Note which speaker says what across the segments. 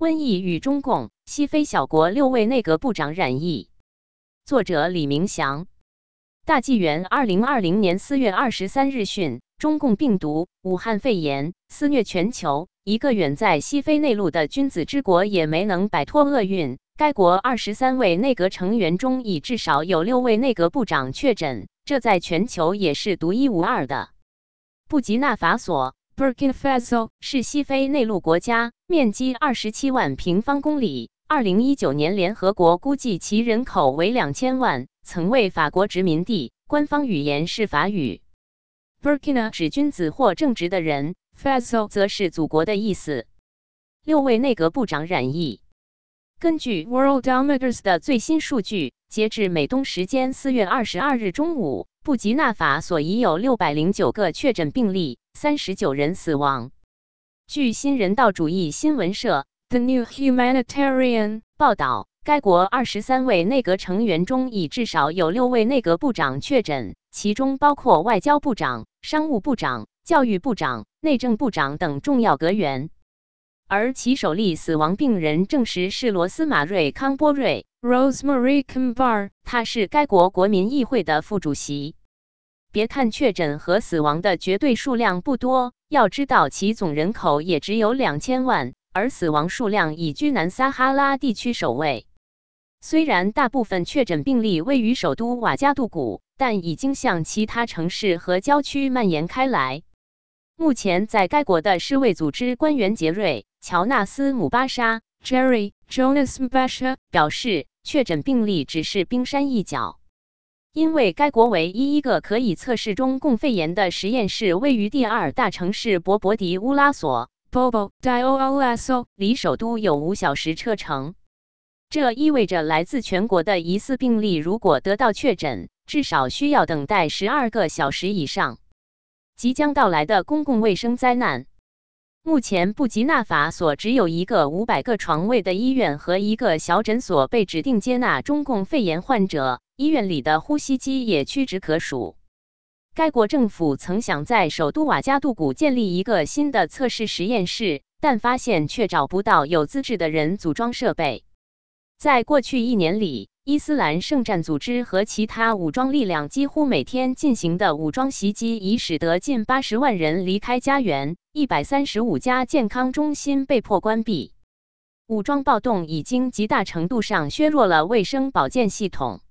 Speaker 1: 瘟疫与中共西非小国六位内阁部长染疫。作者李明祥。大纪元二零二零年四月二十三日讯，中共病毒武汉肺炎肆虐全球，一个远在西非内陆的君子之国也没能摆脱厄运。该国二十三位内阁成员中，已至少有六位内阁部长确诊，这在全球也是独一无二的。布吉纳法索。
Speaker 2: Burkina Faso
Speaker 1: 是西非内陆国家，面积二十七万平方公里。二零一九年，联合国估计其人口为两千万，曾为法国殖民地，官方语言是法语。Burkina 指君子或正直的人，Faso 则是祖国的意思。六位内阁部长染疫。根据 Worldometers 的最新数据，截至美东时间四月二十二日中午，布吉纳法索已有六百零九个确诊病例。三十九人死亡。据新人道主义新闻社
Speaker 2: The New Humanitarian
Speaker 1: 报道，该国二十三位内阁成员中，已至少有六位内阁部长确诊，其中包括外交部长、商务部长、教育部长、内政部长等重要阁员。而其首例死亡病人证实是罗斯马瑞康波瑞
Speaker 2: （Rosemary Cambar），
Speaker 1: 他是该国国民议会的副主席。别看确诊和死亡的绝对数量不多，要知道其总人口也只有两千万，而死亡数量已居南撒哈拉地区首位。虽然大部分确诊病例位于首都瓦加杜古，但已经向其他城市和郊区蔓延开来。目前，在该国的世卫组织官员杰瑞·乔纳斯·姆巴沙
Speaker 2: （Jerry Jonas Mbasha）
Speaker 1: 表示，确诊病例只是冰山一角。因为该国唯一一个可以测试中共肺炎的实验室位于第二大城市博博迪乌拉索
Speaker 2: （Bobo Dioulasso），
Speaker 1: 离首都有五小时车程。这意味着来自全国的疑似病例如果得到确诊，至少需要等待十二个小时以上。即将到来的公共卫生灾难。目前，布吉纳法索只有一个五百个床位的医院和一个小诊所被指定接纳中共肺炎患者。医院里的呼吸机也屈指可数。该国政府曾想在首都瓦加杜古建立一个新的测试实验室，但发现却找不到有资质的人组装设备。在过去一年里，伊斯兰圣战组织和其他武装力量几乎每天进行的武装袭击，已使得近八十万人离开家园，一百三十五家健康中心被迫关闭。武装暴动已经极大程度上削弱了卫生保健系统。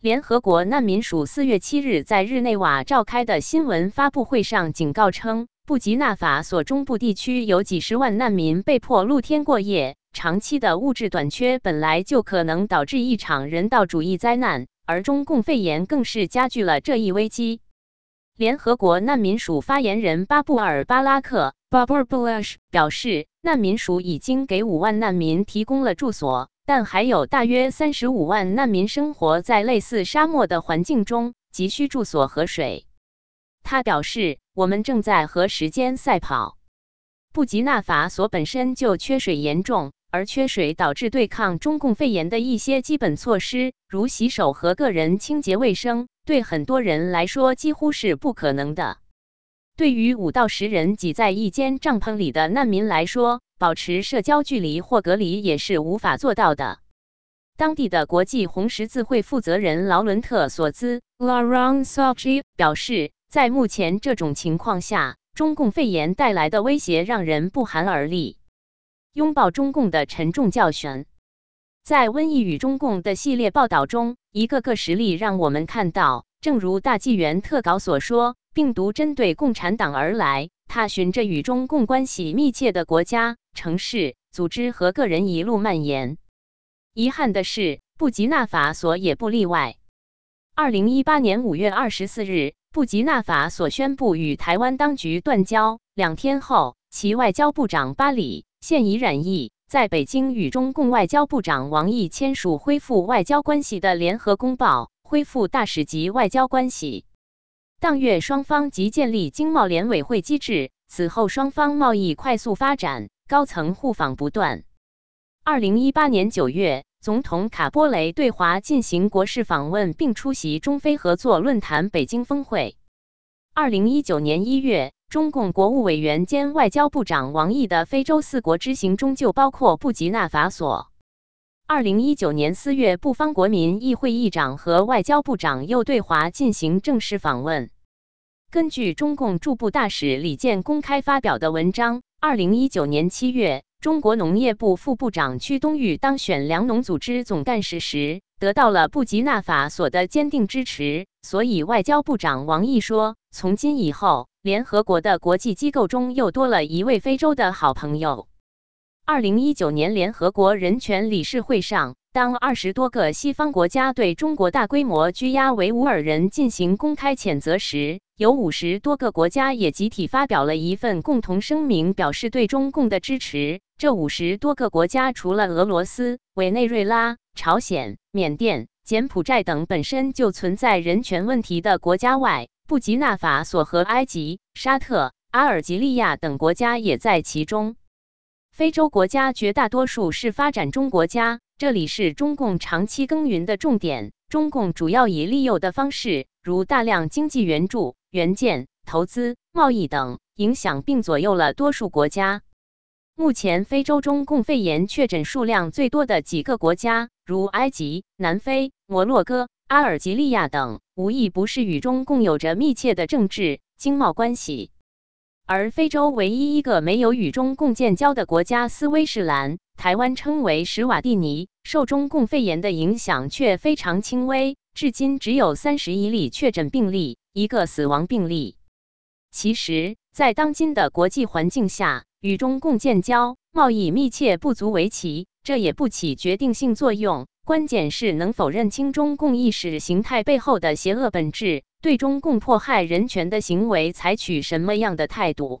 Speaker 1: 联合国难民署四月七日在日内瓦召开的新闻发布会上警告称，布吉纳法索中部地区有几十万难民被迫露天过夜。长期的物质短缺本来就可能导致一场人道主义灾难，而中共肺炎更是加剧了这一危机。联合国难民署发言人巴布尔巴拉克
Speaker 2: （Babur Balash）
Speaker 1: 表示，难民署已经给五万难民提供了住所。但还有大约三十五万难民生活在类似沙漠的环境中，急需住所和水。他表示：“我们正在和时间赛跑。布吉纳法索本身就缺水严重，而缺水导致对抗中共肺炎的一些基本措施，如洗手和个人清洁卫生，对很多人来说几乎是不可能的。对于五到十人挤在一间帐篷里的难民来说，”保持社交距离或隔离也是无法做到的。当地的国际红十字会负责人劳伦特·索兹
Speaker 2: （Laurent s o c h i
Speaker 1: 表示，在目前这种情况下，中共肺炎带来的威胁让人不寒而栗。拥抱中共的沉重教训，在《瘟疫与中共》的系列报道中，一个个实例让我们看到，正如大纪元特稿所说，病毒针对共产党而来。它循着与中共关系密切的国家、城市、组织和个人一路蔓延。遗憾的是，布吉纳法索也不例外。二零一八年五月二十四日，布吉纳法索宣布与台湾当局断交。两天后，其外交部长巴里现已染疫，在北京与中共外交部长王毅签署恢复外交关系的联合公报，恢复大使级外交关系。当月，双方即建立经贸联委会机制。此后，双方贸易快速发展，高层互访不断。二零一八年九月，总统卡波雷对华进行国事访问，并出席中非合作论坛北京峰会。二零一九年一月，中共国务委员兼外交部长王毅的非洲四国之行中就包括布吉纳法索。二零一九年四月，布方国民议会议长和外交部长又对华进行正式访问。根据中共驻布大使李健公开发表的文章，二零一九年七月，中国农业部副部长屈冬玉当选粮农组织总干事时，得到了布吉纳法索的坚定支持。所以，外交部长王毅说：“从今以后，联合国的国际机构中又多了一位非洲的好朋友。”二零一九年联合国人权理事会上，当二十多个西方国家对中国大规模拘押维吾尔人进行公开谴责时，有五十多个国家也集体发表了一份共同声明，表示对中共的支持。这五十多个国家除了俄罗斯、委内瑞拉、朝鲜、缅甸、柬埔寨等本身就存在人权问题的国家外，布吉纳法索和埃及、沙特、阿尔及利亚等国家也在其中。非洲国家绝大多数是发展中国家，这里是中共长期耕耘的重点。中共主要以利诱的方式，如大量经济援助、援建、投资、贸易等，影响并左右了多数国家。目前，非洲中共肺炎确诊数量最多的几个国家，如埃及、南非、摩洛哥、阿尔及利亚等，无一不是与中共有着密切的政治经贸关系。而非洲唯一一个没有与中共建交的国家斯威士兰，台湾称为史瓦蒂尼，受中共肺炎的影响却非常轻微，至今只有三十一例确诊病例，一个死亡病例。其实，在当今的国际环境下，与中共建交、贸易密切不足为奇，这也不起决定性作用。关键是能否认清中共意识形态背后的邪恶本质。对中共迫害人权的行为采取什么样的态度？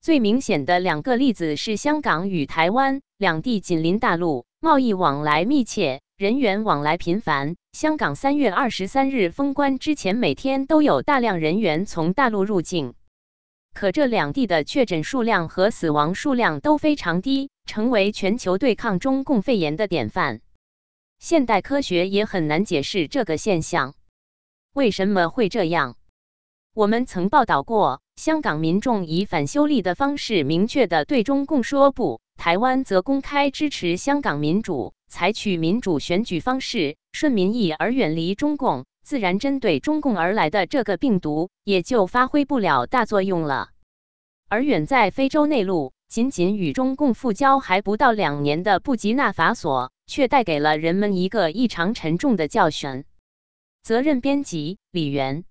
Speaker 1: 最明显的两个例子是香港与台湾两地紧邻大陆，贸易往来密切，人员往来频繁。香港三月二十三日封关之前，每天都有大量人员从大陆入境，可这两地的确诊数量和死亡数量都非常低，成为全球对抗中共肺炎的典范。现代科学也很难解释这个现象。为什么会这样？我们曾报道过，香港民众以反修例的方式明确的对中共说不，台湾则公开支持香港民主，采取民主选举方式，顺民意而远离中共，自然针对中共而来的这个病毒也就发挥不了大作用了。而远在非洲内陆，仅仅与中共复交还不到两年的布吉纳法索，却带给了人们一个异常沉重的教训。责任编辑：李源。